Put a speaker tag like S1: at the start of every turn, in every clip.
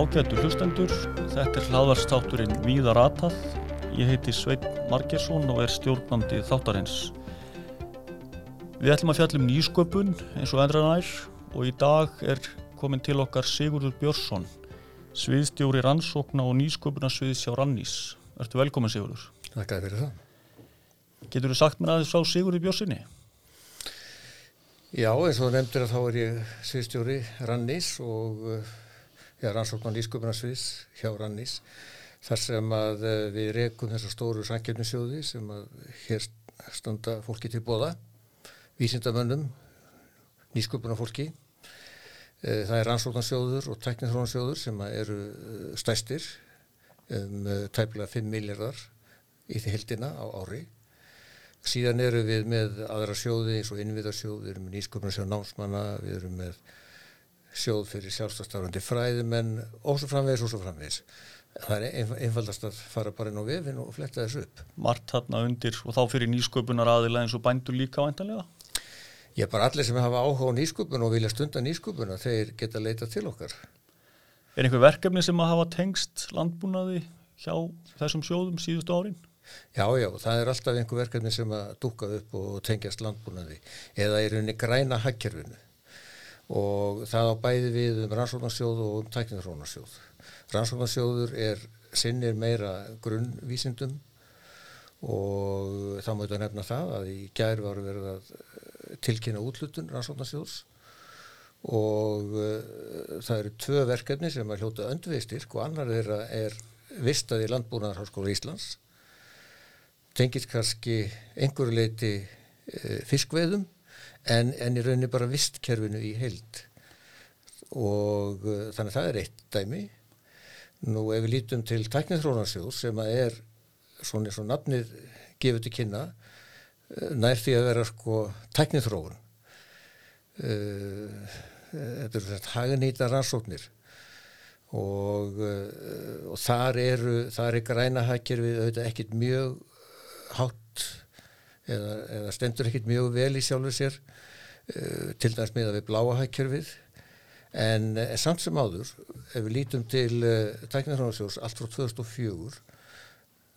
S1: Ágætu hlustendur, þetta er hlaðvarstátturinn Víðar Atað. Ég heiti Sveit Margersson og er stjórnandi þáttarins. Við ætlum að fjallum nýsköpun eins og endra nær og í dag er komin til okkar Sigurður Björnsson, sviðstjóri rannsókna og nýsköpunarsviðs hjá Rannís. Ertu velkomin Sigurður?
S2: Þakka fyrir það.
S1: Getur þú sagt mér aðeins frá Sigurður Björnssoni?
S2: Já, eins og nefndir að þá er ég sviðstjóri Rannís og já, rannsóknar nýsköpunarsviðs hjá Rannís þar sem að eh, við rekum þessar stóru sankjöfnisjóði sem að hér stunda fólki til bóða, vísindamönnum, nýsköpunarfólki. Eh, það er rannsóknarsjóður og teknithrónarsjóður sem eru eh, stæstir um tæplega 5 miljardar í því heldina á ári. Síðan eru við með aðra sjóði eins og innviðarsjóð, við erum með nýsköpunarsjóð námsmanna, við erum með sjóð fyrir sjálfstafstafrandi fræðumenn og svo framvegis og svo framvegis. Það er einfaldast að fara bara inn á vefin og fletta þessu upp.
S1: Mart þarna undir og þá fyrir nýsköpunar aðila eins og bændur líka væntanlega?
S2: Ég er bara allir sem hafa áhuga á nýsköpun og vilja stunda nýsköpuna, þeir geta leita til okkar.
S1: Er einhver verkefni sem að hafa tengst landbúnaði hjá þessum sjóðum síðustu árin?
S2: Já, já, það er alltaf einhver verkefni sem að dúka upp og tengjast landbúnaði eða er unni græna hagkerfinu og það á bæði við um rannsóknarsjóð og um tækniðrónarsjóð. Rannsóknarsjóður er sinnir meira grunnvísindum og þá má þetta nefna það að í gær var verið að eh, tilkynna útlutun rannsóknarsjóðs og uh, það eru tvö verkefni sem er hljóta öndveistyrk og annar þeirra er vistað í Landbúnaðarháskóla Íslands tengist kannski einhverju leiti uh, fiskveðum en, en í rauninni bara vistkerfinu í heild. Og uh, þannig að það er eitt dæmi. Nú ef við lítum til tæknithrónarsjóð sem að er svona eins og nafnið gefur til kynna uh, nær því að vera sko tæknithróun uh, þetta eru þetta haganýta rannsóknir og, uh, og þar eru þar er græna hagkerfið auðvitað ekkit mjög hátt eða, eða stendur ekkit mjög vel í sjálfu sér uh, til dæmis með að við bláa hækjörfið en uh, samt sem áður ef við lítum til uh, tæknarháðsjós allt frá 2004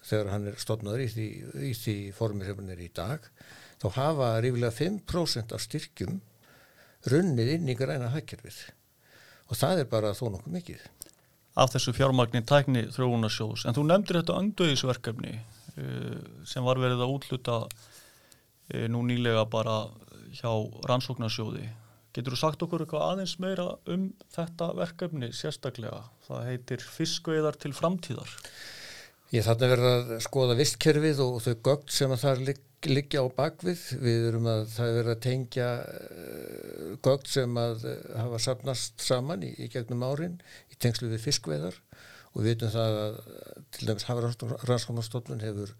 S2: þegar hann er stofnaður í því, í því formir sem hann er í dag þá hafa rífilega 5% af styrkjum runnið inn í græna hækjörfið og það er bara þó nokkuð mikið.
S1: Af þessu fjármagnin tækni þróunarsjós en þú nefndir þetta andauðisverkefni Eh, sem var verið að útluta eh, nú nýlega bara hjá rannsóknarsjóði. Getur þú sagt okkur eitthvað aðeins meira um þetta verkefni sérstaklega? Það heitir fiskveiðar til framtíðar.
S2: Ég þarna verið að skoða vistkerfið og þau gögn sem að það ligg, liggja á bakvið. Við erum að það er verið að tengja uh, gögn sem að hafa sapnast saman í, í gegnum árin í tengslu við fiskveiðar og við veitum það að til dæmis Hafranskónastofnun hefur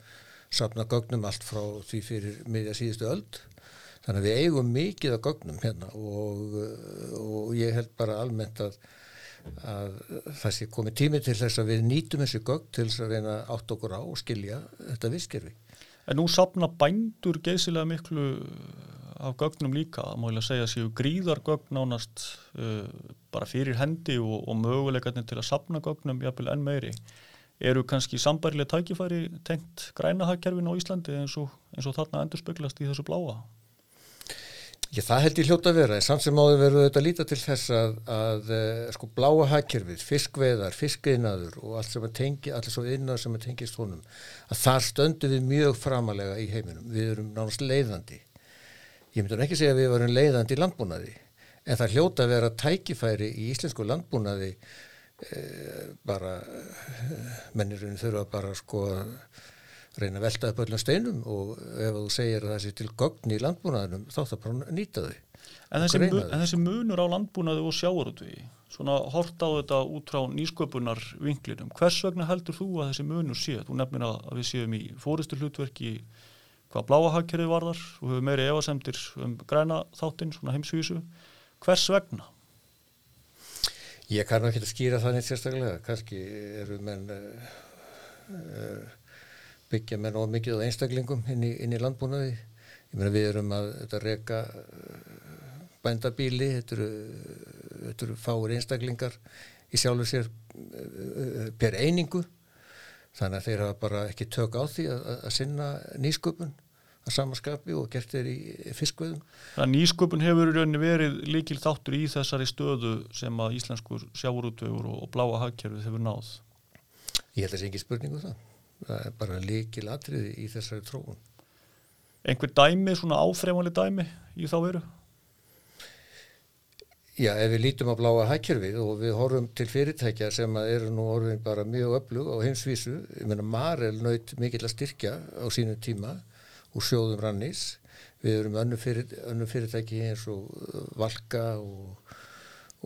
S2: sapnað gögnum allt frá því fyrir miðja síðustu öld þannig að við eigum mikið af gögnum hérna og, og ég held bara almennt að, að það sé komið tími til þess að við nýtum þessi gögn til þess að reyna átt okkur á og skilja þetta visskerfi.
S1: En nú sapna bændur geysilega miklu af gögnum líka, ég lega segja séu gríðar gögn nánast uh, bara fyrir hendi og, og möguleikarnir til að sapna gögnum jafnvel enn meiri eru kannski sambarilega tækifæri tengt grænahagkerfin á Íslandi eins og, eins og þarna endur speglast í þessu bláa?
S2: Já, það held ég hljóta að vera, samt sem áður verður þetta líta til þess að, að sko bláa hagkerfið, fiskveðar, fiskeiðnaður og allt sem að tengi, allir svo innar sem að tengist honum, að þar stöndu við mjög framalega í heiminum, við erum nánast leiðandi. Ég myndi ekki segja að við varum leiðandi í landbúnaði en það hljóta að vera tækifæri í íslensku landbúnaði eh, bara mennirinn þurfa bara sko að reyna að velta upp öllum steinum og ef þú segir að það sé til gögn í landbúnaðinum þá það bara nýta þau
S1: En þessi, mu, en þessi munur á landbúnaði og sjáurútvi, svona horta á þetta út frá nýsköpunar vinklinum, hvers vegna heldur þú að þessi munur sé? Þú nefnir að við séum í fóristu hlutverki hvað bláahagkerfið varðar og hefur meiri efasemtir um græna þáttinn, svona heimsvísu. Hvers vegna?
S2: Ég kannu ekki að skýra það neitt sérstaklega. Kanski eru menn uh, byggja menn of mikið á einstaklingum inn í, inn í landbúnaði. Ég meina við erum að reyka uh, bændabíli, þetta eru, þetta eru fáir einstaklingar í sjálfu sér uh, per einingu þannig að þeir hafa bara ekki tök á því að, að sinna nýsköpun að samaskapi og gert þeir í fiskveðum.
S1: Það nýsköpun hefur í rauninni verið líkil þáttur í þessari stöðu sem að íslenskur sjáurútöfur og bláa hagkerfið hefur náð.
S2: Ég held að það sé ekki spurningu um það. Það er bara líkil atriði í þessari tróun.
S1: Einhver dæmi, svona áfremali dæmi í þá veru?
S2: Já, ef við lítum á bláa hækjörfið og við horfum til fyrirtækja sem eru nú orðin bara mjög öflug á heimsvísu, ég menna Marel naut mikill að styrkja á sínum tíma úr sjóðum rannis, við erum önnu, fyrir, fyrirtæki eins og uh, Valka og,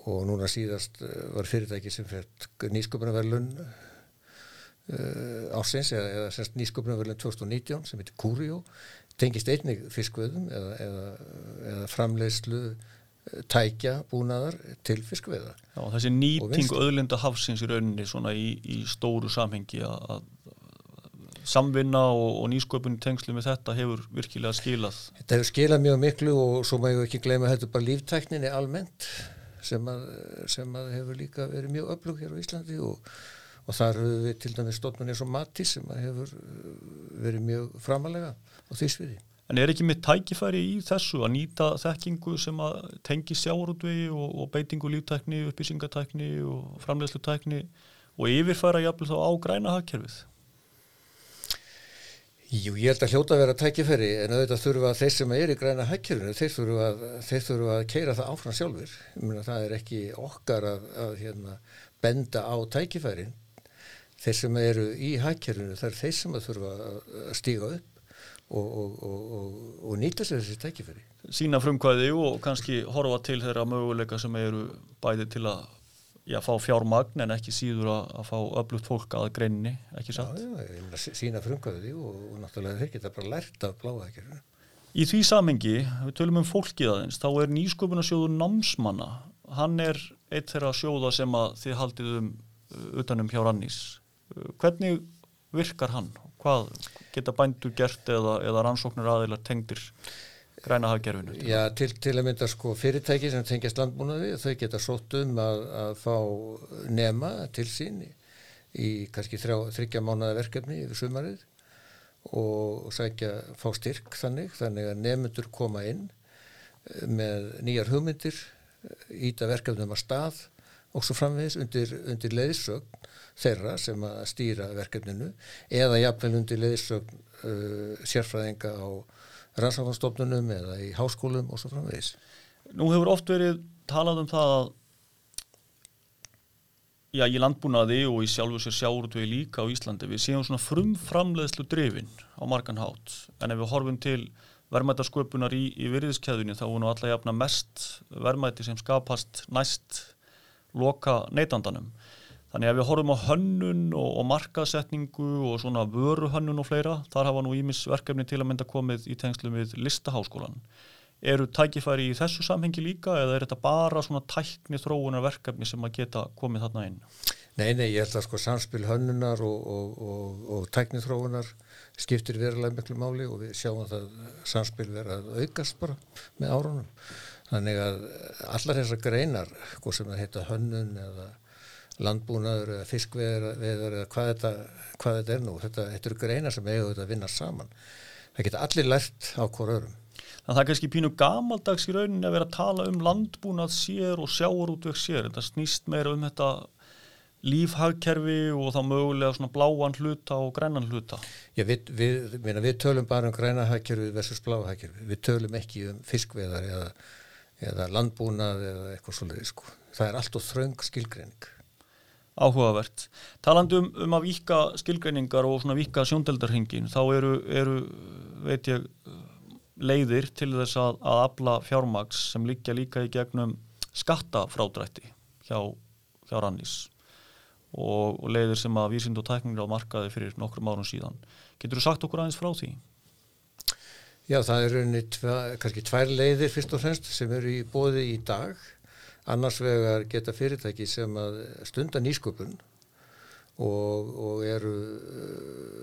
S2: og núna síðast uh, var fyrirtæki sem fært nýsköpunarverlun uh, ásins eða, eða semst nýsköpunarverlun 2019 sem heitir Curio, tengist einnig fiskveðum eða, eða, eða framleiðslu tækja búnaðar til fiskveða.
S1: Já, þessi nýting öðlinda hafsins í rauninni svona í, í stóru samhengi að samvinna og, og nýsköpun í tengslu með þetta hefur virkilega skilað.
S2: Þetta hefur skilað mjög miklu og svo maður ekki gleyma þetta bara líftækninni almennt sem að, sem að hefur líka verið mjög öflug hér á Íslandi og, og þar hefur við til dæmis stofnunni eins og Mati sem hefur verið mjög framalega á því sviði.
S1: En er ekki mitt tækifæri í þessu að nýta þekkingu sem að tengi sjáurútvegi og, og beitingu líftækni, uppbyggingatækni og framleiðslutækni og yfirfæra jafnvel þá á græna hagkerfið?
S2: Jú, ég held að hljóta að vera tækifæri en auðvitað þurfa þeir sem er í græna hagkerfinu, þeir þurfa að, að keira það áfram sjálfur. Myrna, það er ekki okkar að, að hérna, benda á tækifærin. Þeir sem eru í hagkerfinu, það er þeir sem að þurfa að stíga upp og, og, og, og nýta sér þessi tækifæri.
S1: Sína frumkvæði og kannski horfa til þeirra möguleika sem eru bæði til að já, fá fjármagn en ekki síður að, að fá öflugt fólk að greinni, ekki satt?
S2: Já, já, ég meina sína frumkvæði og náttúrulega þeir geta bara lært af bláðakirinu.
S1: Í því samengi, við tölum um fólkið aðeins, þá er nýsköpunarsjóður námsmanna, hann er eitt þeirra sjóða sem að þið haldið um utanum hjá Rannís. Hvernig virkar hann? Hvað geta bændur gert eða, eða rannsóknir aðeinar tengdir græna hafgerfinu?
S2: Já, til, til að mynda sko fyrirtæki sem tengjast landbúnaði, þau geta sótt um að, að fá nema til sín í, í kannski þrjá, þryggja mánuða verkefni yfir sumarið og sækja, fá styrk þannig, þannig að nefnundur koma inn með nýjar hugmyndir, íta verkefnum að stað og svo framvegis undir, undir leiðsögn þeirra sem að stýra verkefninu eða jafnvel undir leiðsögn uh, sérfræðinga á rannsóknarstofnunum eða í háskólum og svo framvegis.
S1: Nú hefur oft verið talað um það að já, í landbúnaði og í sjálfu sér sjáurtvegi líka á Íslandi við séum svona frumframleðslu drifin á margan hátt en ef við horfum til verðmættasköpunar í, í virðiskeðunni þá er nú alltaf jafna mest verðmætti sem skapast næst loka neytandanum. Þannig að við horfum á hönnun og, og markasetningu og svona vöruhönnun og fleira, þar hafa nú ímisverkefni til að mynda komið í tengslu við listaháskólan. Eru tækifæri í þessu samhengi líka eða er þetta bara svona tækni þróunar verkefni sem að geta komið þarna inn?
S2: Nei, nei, ég held að sko samspil hönnunar og, og, og, tækni þróunar skiptir verulega miklu máli og við sjáum að samspil vera að aukast bara með árunum. Þannig að allar þessar greinar, hvað sem það heita hönnun eða landbúnaður eða fiskveðar eða hvað þetta, hvað þetta er nú, þetta, þetta eru greinar sem eiga þetta að vinna saman. Það geta allir lært á hver örum.
S1: Að það er kannski pínu gamaldags í rauninni að vera að tala um landbúnað sér og sjáurútveg sér. Þetta snýst meira um þetta lífhagkerfi og þá mögulega svona bláan hluta og grænan hluta.
S2: Já, við, við, minna, við tölum bara um grænahagkerfi versus bláhagkerfi. Við tölum ekki um fiskveðar eða, eða landbúnað eða eitthvað svolítið sko. Það er allt og þraung skilgreining.
S1: Áhugavert. Talandu um, að vika skilgreiningar og svona vika sjóndeldarhingin, þá eru, eru veit ég, leiðir til þess að, að afla fjármaks sem líkja líka í gegnum skattafrádrætti hjá, hjá Rannís og, og leiðir sem að vísind og tækningar á markaði fyrir nokkrum árum síðan. Getur þú sagt okkur aðeins frá því?
S2: Já, það er rauninni kannski tvær leiðir fyrst og fremst sem eru í bóði í dag. Annars vegar geta fyrirtæki sem að stunda nýsköpun og, og eru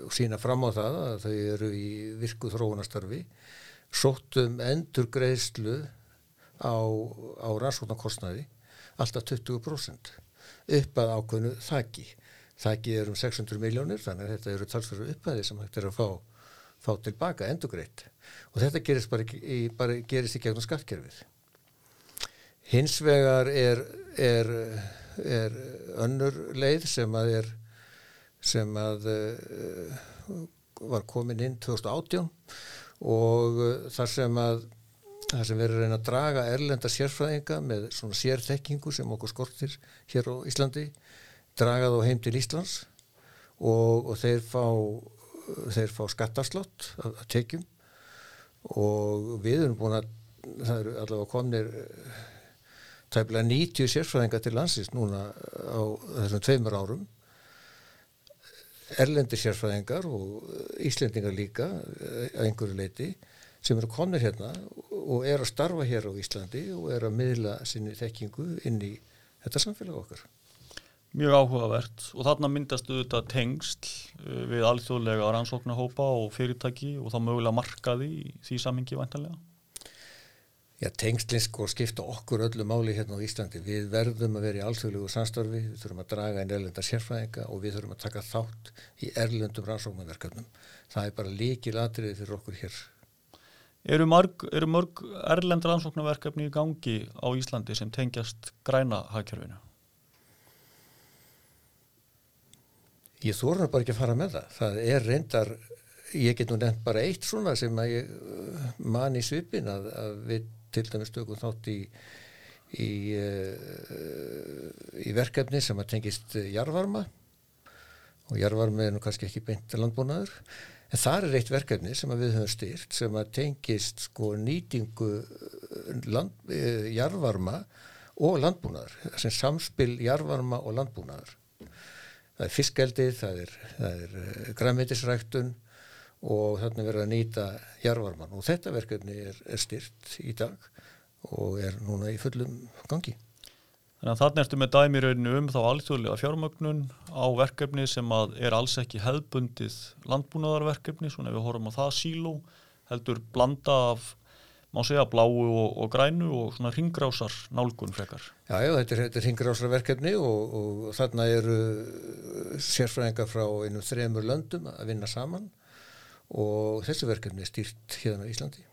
S2: og sína fram á það að þau eru í virku þróunastarfi sóttum endur greiðslu á, á rannsóknarkostnaði alltaf 20% upp að ákveðnu þakki. Þakki er um 600 miljónir þannig að þetta eru talsverðu upphæði sem hægt er að fá, fá tilbaka endugreitt og þetta gerist bara bara gerist í gegnum skattkerfið. Hins vegar er, er, er önnur leið sem að er sem að uh, var komin inn 2018 og uh, þar sem að þar sem verður að reyna að draga erlenda sérfræðinga með svona sérþekkingu sem okkur skortir hér á Íslandi draga þá heim til Íslands og, og þeir fá þeir fá skattaslott að, að tekjum og við erum búin að það eru allavega komnir tæmlega 90 sérfræðinga til landsins núna á þessum tveimur árum erlendir sérfræðingar og Íslendingar líka að einhverju leiti sem eru konir hérna og er að starfa hér á Íslandi og er að miðla sinni þekkingu inn í þetta samfélag okkar.
S1: Mjög áhugavert og þarna myndast auðvitað tengst við alþjóðlega rannsóknarhópa og fyrirtæki og þá mögulega markaði í því samingi vantanlega?
S2: Já, tengslinn sko skipta okkur öllu máli hérna á Íslandi. Við verðum að vera í alþjóðlegu samstarfi, við þurfum að draga einn erlenda sérfræðinga og við þurfum að taka þátt í erlendum rannsóknarverkefnum. Það er bara líkil atriði fyrir okkur hér.
S1: Eru mörg, eru mörg erlend rannsóknarverkefni í gangi á Íslandi sem tengjast græna hagkjörfinu?
S2: Ég þórna bara ekki að fara með það. Það er reyndar, ég get nú nefnt bara eitt svona sem að ég man í svipin að, að við til dæmis stökum þátt í, í, í verkefni sem að tengist jarvarma og jarvarma er nú kannski ekki beint landbúnaður. En það er eitt verkefni sem við höfum styrt sem að tengist sko nýtingu land, jarvarma og landbúnaður sem samspil jarvarma og landbúnaður það er fiskeldið, það er, er græmitisræktun og þannig verður að nýta jarvarman og þetta verkefni er, er styrt í dag og er núna í fullum gangi.
S1: Þannig að þannig ertu með dæmirauninu um þá alþjóðlega fjármögnun á verkefni sem er alls ekki hefðbundið landbúnaðarverkefni, svona ef við horfum á það síló, heldur blanda af, má segja, bláu og, og grænu og svona ringrásar nálgun frekar.
S2: Já, já, þetta er, er ringrásarverkefni og, og þarna eru sérfræðingar frá einum þremur löndum að vinna saman og þessu verkefni er stýrt hérna í Íslandi.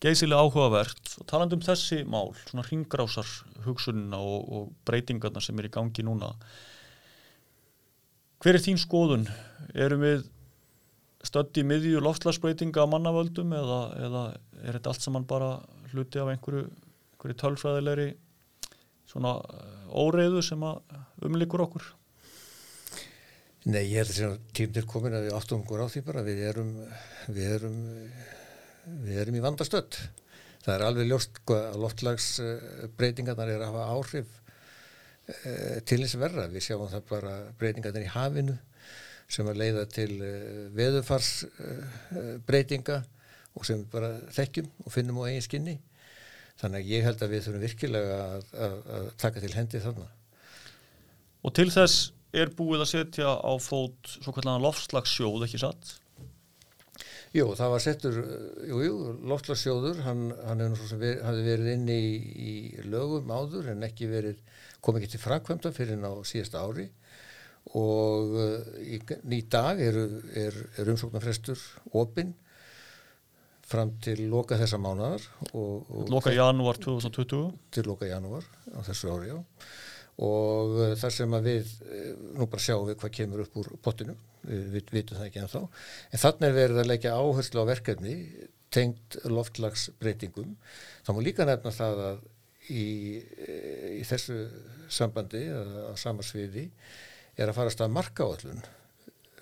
S1: Geysilega áhugavert og taland um þessi mál, svona ringrásar hugsunina og, og breytingarna sem er í gangi núna. Hver er þín skoðun? Erum við stöndi í miðju loftlagsbreytinga á mannavöldum eða, eða er þetta allt saman bara hluti af einhverju, einhverju tölfræðilegri svona óreiðu sem umlikur okkur?
S2: Nei, ég held að tímdir komin að við áttum okkur á því bara við erum, við erum, við erum í vandastöld. Það er alveg ljóst að loftlagsbreytingarnar er að hafa áhrif eh, til þess verra. Við sjáum það bara breytingarnar í hafinu sem að leiða til eh, veðufarsbreytinga og sem bara þekkjum og finnum á eigin skinni. Þannig að ég held að við þurfum virkilega að, að, að taka til hendi þarna.
S1: Og til þess er búið að setja á fót svo kallan loftslagssjóð, ekki satt?
S2: Jú, það var settur, jú, jú, loftslagssjóður, hann, hann ver, hafði verið inn í, í lögum áður en ekki verið, kom ekki til frakvemta fyrir ná síðasta ári og uh, í, í dag er, er, er umsóknarfrestur opinn fram til loka þessa mánadar.
S1: Loka janúar 2020?
S2: Til loka janúar á þessu ári, já og uh, þar sem að við uh, nú bara sjáum við hvað kemur upp úr potinu við vitum það ekki ennþá. En þannig er verið að leggja áherslu á verkefni tengt loftlagsbreytingum þá má líka nefna það að í, í þessu sambandi að samarsviði er að farast að markaállun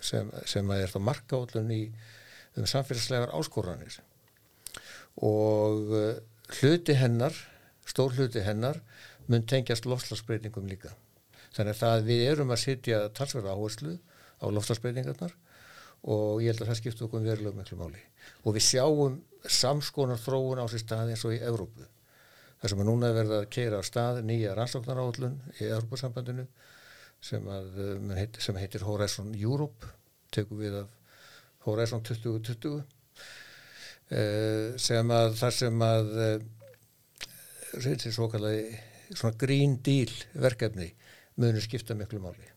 S2: sem, sem að er þá markaállun í um samfélagslegar áskoranir. Og hluti hennar stór hluti hennar mun tengjast lofslagsbreytingum líka. Þannig að við erum að sitja talsverða áherslu á lofslagsbreytingarnar og ég held að það skiptu okkur verulega miklu máli. Og við sjáum samskonar þróun á sér stað eins og í Evrópu. Það sem að núna verða að keira á stað nýja rannsóknarállun í Evrópusambandinu sem, heit, sem heitir Horizon Europe, tekum við af Horizon 2020 eh, sem að þar sem að reynsir svo kallagi svona Green Deal verkefni munur skipta miklu máli.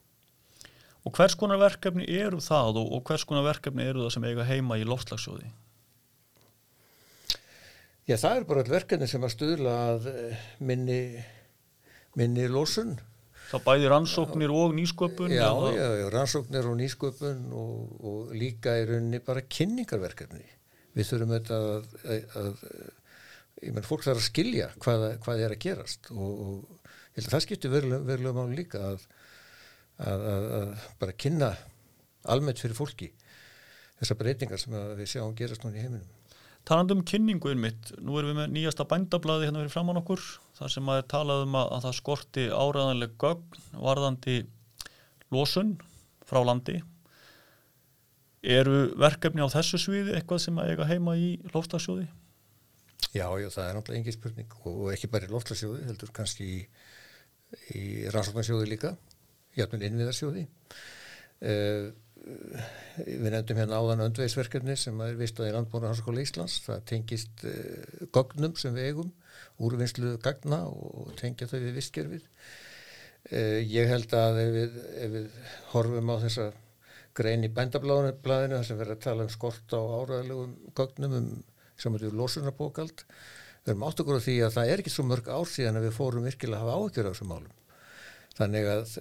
S1: Og hvers konar verkefni eru það og, og hvers konar verkefni eru það sem eiga heima í loftslagsjóði?
S2: Já, það er bara all verkefni sem að stuðla að eh, minni, minni lósun.
S1: Það bæði rannsóknir og nýsköpun?
S2: Já, já, já, rannsóknir og nýsköpun og, og líka í rauninni bara kynningarverkefni. Við þurfum þetta að, að, að ég menn, fólk þarf að skilja hvað, hvað er að gerast og, og ég held að það skiptir verulega, verulega máli líka að, að bara kynna almennt fyrir fólki þessar breytingar sem við sjáum gerast núna í heiminum.
S1: Taland um kynninguinn mitt, nú erum við með nýjasta bændablaði hérna verið framann okkur, þar sem að talað um að, að það skorti áræðanleg gögn varðandi losun frá landi. Eru verkefni á þessu sviði eitthvað sem að eiga heima í loftasjóði?
S2: Já, já, það er náttúrulega engin spurning og ekki bara í loftasjóði, heldur kannski í, í rannsóknarsjóði líka, hjartminn innviðarsjóði. Uh, við nefndum hérna áðan öndveisverkefni sem er vist á í landbúinu Hanskóla Íslands það tengist uh, gognum sem við eigum úrvinnslu gagna og tengja þau við vistgerfið uh, ég held að ef við, ef við horfum á þessa grein í bændablaðinu þar sem verður að tala um skort á áræðilegum gognum um, sem er losunarbókald við erum átt okkur á því að það er ekki svo mörg ár síðan að við fórum virkilega að hafa áhugjur á þessum málum Þannig að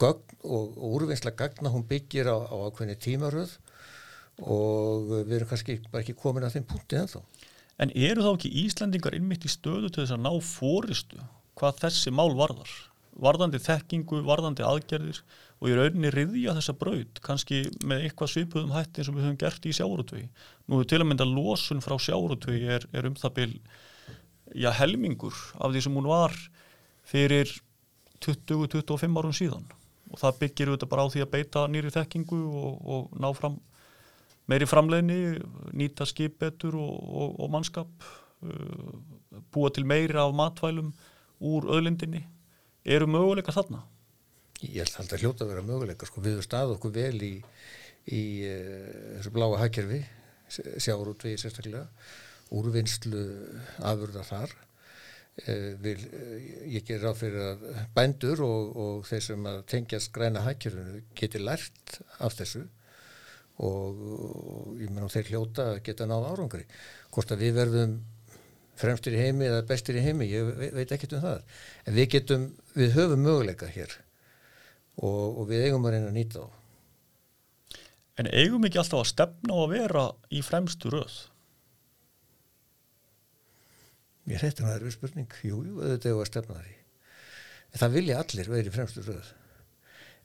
S2: gögn og, og úrvinnsla gagna hún byggir á, á ákveðni tímaröð og við erum kannski ekki komin að þeim punkti ennþá.
S1: En eru þá ekki Íslandingar innmitt í stöðu til þess að ná fóristu hvað þessi mál varðar? Varðandi þekkingu, varðandi aðgerðir og í rauninni riðja þessa braud, kannski með eitthvað svipuðum hætti eins og við höfum gert í sjárutvegi. Nú til að mynda losun frá sjárutvegi er, er um það byl, já helmingur af því sem hún var fyrir 20-25 árum síðan og það byggir auðvitað bara á því að beita nýri þekkingu og, og ná fram meiri framleginni, nýta skip betur og, og, og mannskap uh, búa til meiri af matvælum úr öðlindinni eru möguleika þarna?
S2: Ég held að þetta hljóta að vera möguleika sko, við höfum stað okkur vel í, í uh, þessu bláa hækjörfi sjáur út við sérstaklega úrvinnslu afurða þar. Eh, vil, eh, ég ger ráð fyrir að bændur og, og þeir sem tengjast græna hækjörunu geti lært af þessu og, og ég menn á þeir hljóta að geta náða árangri. Hvort að við verðum fremstir í heimi eða bestir í heimi, ég veit ekki um það. En við getum, við höfum möguleika hér og, og við eigum að reyna að nýta á
S1: En eigum ekki alltaf að stefna á að vera í fremstu röð?
S2: Hætti hann að það eru spurning, jú, jú, auðvitað er að stefna það í. En það vilja allir verið fremstu röð.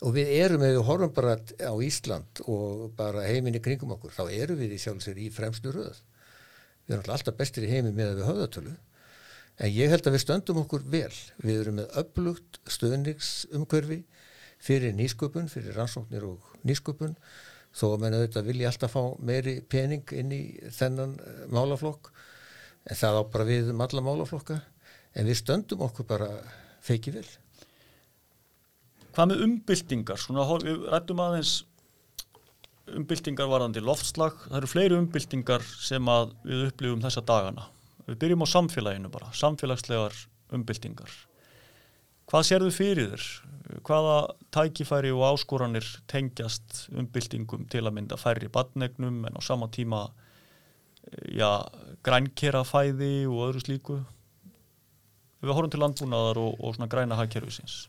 S2: Og við erum, ef við horfum bara á Ísland og bara heiminni kringum okkur, þá erum við í sjálfsvegar í fremstu röð. Við erum alltaf bestir í heimi með að við höfðatölu. En ég held að við stöndum okkur vel. Við erum með upplugt stöðningsumkörfi fyrir nýsköpun, fyrir rannsóknir og nýsköpun, þó að menna auðvitað vilja alltaf fá meiri pening inn í þennan eh, málaflokk. En það á bara við um alla málaflokka. En við stöndum okkur bara feiki vel.
S1: Hvað með umbyltingar? Svona, við rættum aðeins umbyltingar varðandi loftslag. Það eru fleiri umbyltingar sem við upplifum þessa dagana. Við byrjum á samfélaginu bara, samfélagslegar umbyltingar Hvað sér þau fyrir þér? Hvaða tækifæri og áskoranir tengjast umbyltingum til að mynda færri badnegnum en á sama tíma já, grænkera fæði og öðru slíku? Við horfum til landbúnaðar og, og svona græna hagkerfisins.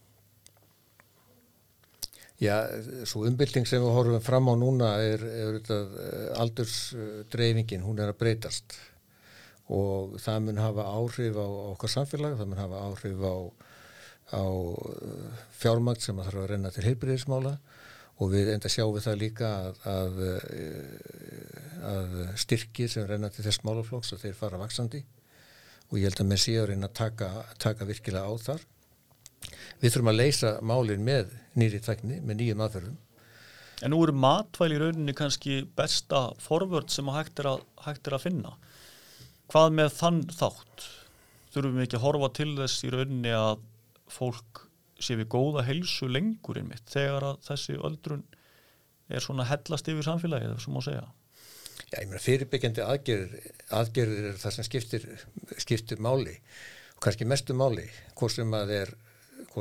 S2: Já, svo umbylting sem við horfum fram á núna er, er eh, aldursdreifingin, hún er að breytast. Og það mun hafa áhrif á okkar samfélag, það mun hafa áhrif á, á eh, fjármagt sem að þarf að renna til heilbyrðismála og við enda sjáum við það líka að, að eh, að styrki sem renna til þess málaflóks að þeir fara vaksandi og ég held að með síðan að taka, taka virkilega á þar. Við þurfum að leysa málinn með nýri tækni, með nýjum aðferðum.
S1: En nú eru matvæli í rauninni kannski besta forvörd sem hægt er, að, hægt er að finna. Hvað með þann þátt? Þurfum við ekki að horfa til þess í rauninni að fólk sé við góða helsu lengur einmitt þegar að þessi öldrun er svona hellast yfir samfélagið, sem má segja.
S2: Já, ég meina fyrirbyggjandi aðgerðir, aðgerðir er það sem skiptir, skiptir máli og kannski mestu máli, hvort sem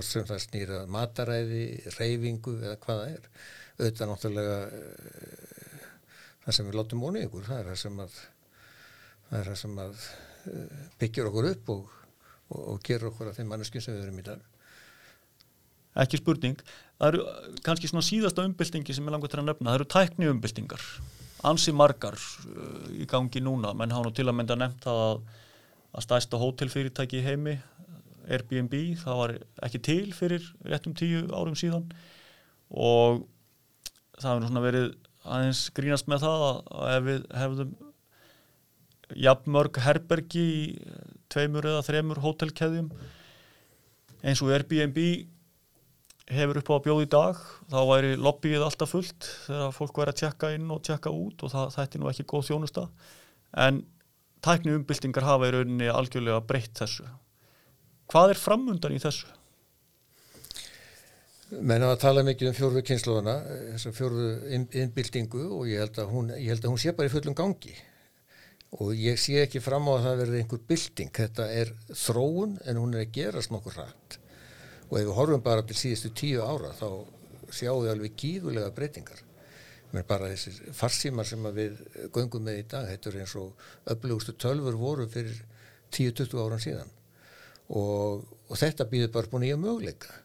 S2: sem það snýra mataræði, reyfingu eða hvað það er. Auðvitað náttúrulega uh, það sem við látum móni ykkur, það er það sem að, það er það sem að uh, byggjur okkur upp og, og, og gerur okkur að þeim manneskjum sem við erum í dag.
S1: Ekki spurning. Það eru kannski svona síðasta umbyltingi sem ég langar til að nefna. Það eru tækni umbyltingar. Ansi margar uh, í gangi núna, menn hafa nú til að mynda nefnt að, að stæsta hótelfyrirtæki í heimi, Airbnb, það var ekki til fyrir réttum tíu árum síðan og það hefur svona verið aðeins grínast með það að, að ef við hefðum jafnmörg herbergi í tveimur eða þremur hótelkeðjum. Eins og Airbnb hefur upp á að bjóða í dag þá væri lobbyið alltaf fullt þegar fólk væri að tjekka inn og tjekka út og það, þetta er nú ekki góð þjónusta. En tækni umbyltingar hafa í rauninni algjörlega breytt þessu. Hvað er framundan í þessu?
S2: Menn að tala mikið um fjórðu kynnslóðana þessar fjórðu innbyltingu og ég held, hún, ég held að hún sé bara í fullum gangi og ég sé ekki fram á að það verði einhver bylting. Þetta er þróun en hún er að gerast nokkur rætt og ef við horfum bara til síðustu tíu ára þá sjáum við alveg gífulega breytingar. Menn bara þessir farsímar sem við göngum með í dag þetta er eins og öflugustu tölfur voru fyrir 10-20 áran síðan. Og, og þetta býður bara búin í að möguleika.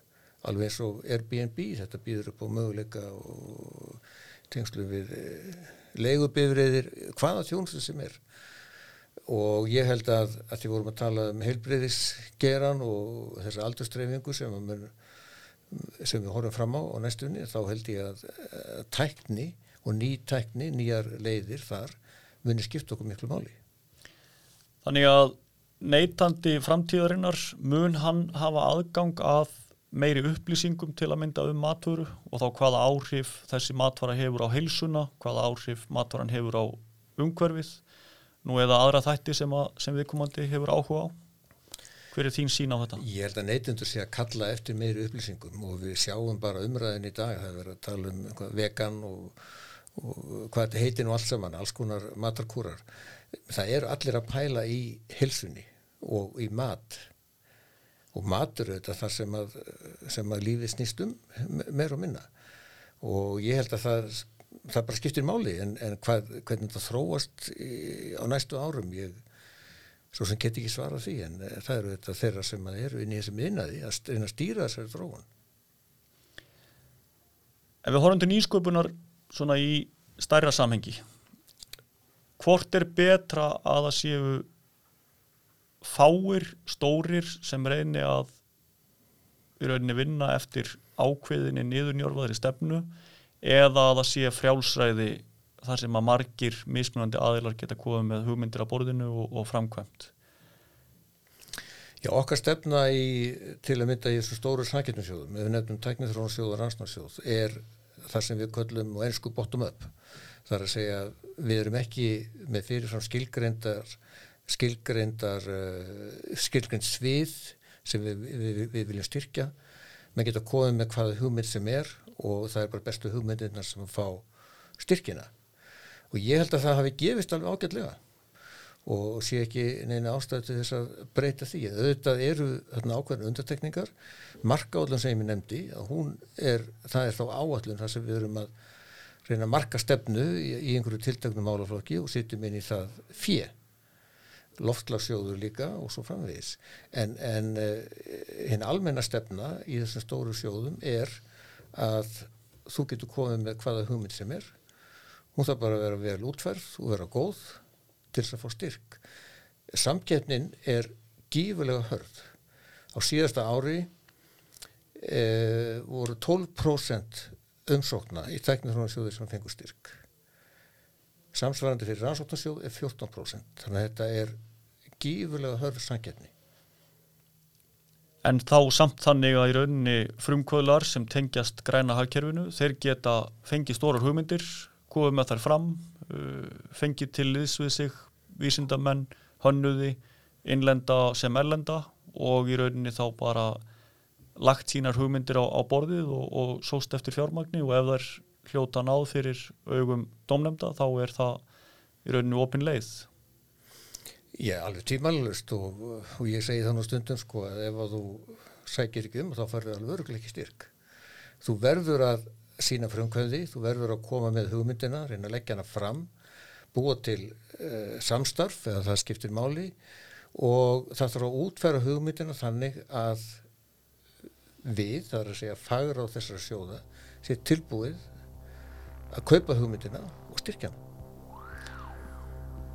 S2: Alveg eins og Airbnb þetta býður upp á möguleika og tengslu við eh, leigubifriðir hvaða þjónstu sem er og ég held að, að því vorum að tala um heilbreyðisgeran og þessa aldurstreifingu sem, sem við horfum fram á á næstunni, þá held ég að, að tækni og ný tækni, nýjar leiðir þar muni skipta okkur miklu máli.
S1: Þannig að neytandi framtíðarinnar mun hann hafa aðgang að meiri upplýsingum til að mynda um matvöru og þá hvaða áhrif þessi matvara hefur á heilsuna, hvaða áhrif matvaran hefur á umhverfið nú eða aðra þætti sem, að, sem viðkomandi hefur áhuga á? Hver er þín sín á þetta?
S2: Ég held að neytundur sé að kalla eftir meiri upplýsingum og við sjáum bara umræðin í dag, það er að tala um vegan og, og hvað þetta heitir nú allt saman, alls konar matarkúrar. Það eru allir að pæla í hilsunni og í mat og matur auðvitað þar sem að, sem að lífið snýst um meir og minna. Og ég held að það það bara skiptir máli en, en hvað, hvernig það þróast í, á næstu árum ég svo sem get ekki svara því en eh, það eru þetta þeirra sem eru inn í þessum innaði að reyna að stýra þessari þróun.
S1: Ef við horfum til nýsköpunar svona í stærra samhengi hvort er betra að það séu fáir stórir sem reyni að í rauninni vinna eftir ákveðinni niðurnjörfaðri stefnu eða að það sé frjálsræði þar sem að margir mismunandi aðilar geta komið með hugmyndir á borðinu og, og framkvæmt.
S2: Já, okkar stefna í, til að mynda í þessu stóru snaketnusjóðum, ef við nefnum tæknithrónarsjóð og rannsnarsjóð, er það sem við köllum og ennsku bottom up þar að segja við erum ekki með fyrirfram skilgreyndar skilgreyndar uh, skilgreynd svið sem við, við, við, viljum styrkja. Maður geta komið með hvaða hugmynd sem er og það er bara bestu hugmyndirnar sem að fá styrkina. Og ég held að það hafi gefist alveg ágætlega og sé ekki neina ástæðu til þess að breyta því. Auðvitað eru þarna ákveðin undartekningar, markaállun sem ég nefndi, að er, það er þá áallun þar sem við erum að reyna að marka stefnu í, í einhverju tiltaknum álaflokki og sittum inn í það fjö, loftlagsjóður líka og svo framvegis. En, en uh, hinn almenna stefna í þessum stóru sjóðum er að þú getur komið með hvaða hugmynd sem er. Hún þarf bara að vera vel útferð og vera góð til þess að fá styrk. Samkeppnin er gífulega hörð. Á síðasta ári e, voru 12% umsókna í tæknirhónarsjóði sem fengur styrk samsvarandi fyrir rannsóknarsjóð er 14% þannig að þetta er gífulega hörð samkeppni.
S1: En þá samt þannig að í rauninni frumkvöðlar sem tengjast græna hagkerfinu, þeir geta fengið stórar hugmyndir, komið með þær fram, uh, fengið til liðs við sig, vísindamenn, hönnuði, innlenda sem erlenda og í rauninni þá bara lagt sínar hugmyndir á, á borðið og, og sóst eftir fjármagni og ef þær hljóta náð fyrir augum domnemda þá er það í rauninni opin leið.
S2: Já, alveg tímalust og, og ég segi þannig stundum sko að ef að þú sækir ekki um þá farið alveg örgulega ekki styrk. Þú verður að sína frumkvæði, þú verður að koma með hugmyndina, reyna að leggja hana fram, búa til uh, samstarf eða það skiptir máli og það þarf að útfæra hugmyndina þannig að við, það er að segja fagra á þessara sjóða, sé tilbúið að kaupa hugmyndina og styrkja hana.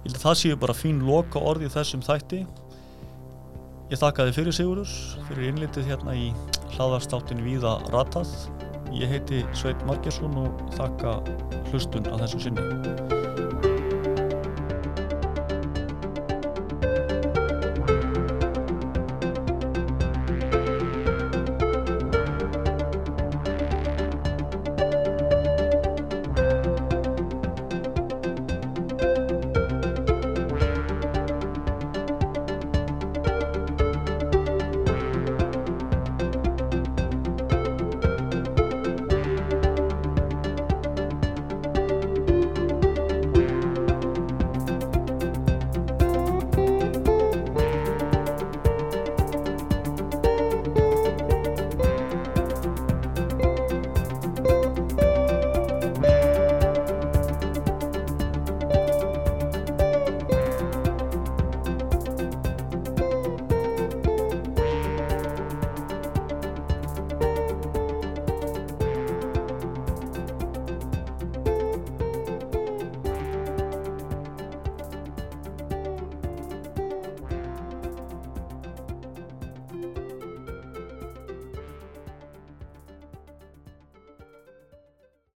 S1: Ég held að það séu bara fín loka orði þessum þætti. Ég þakka þið fyrir Sigurus, fyrir innlitið hérna í hlaðarstáttin Víða Ratað. Ég heiti Sveit Margersson og þakka hlustun að þessu sinni.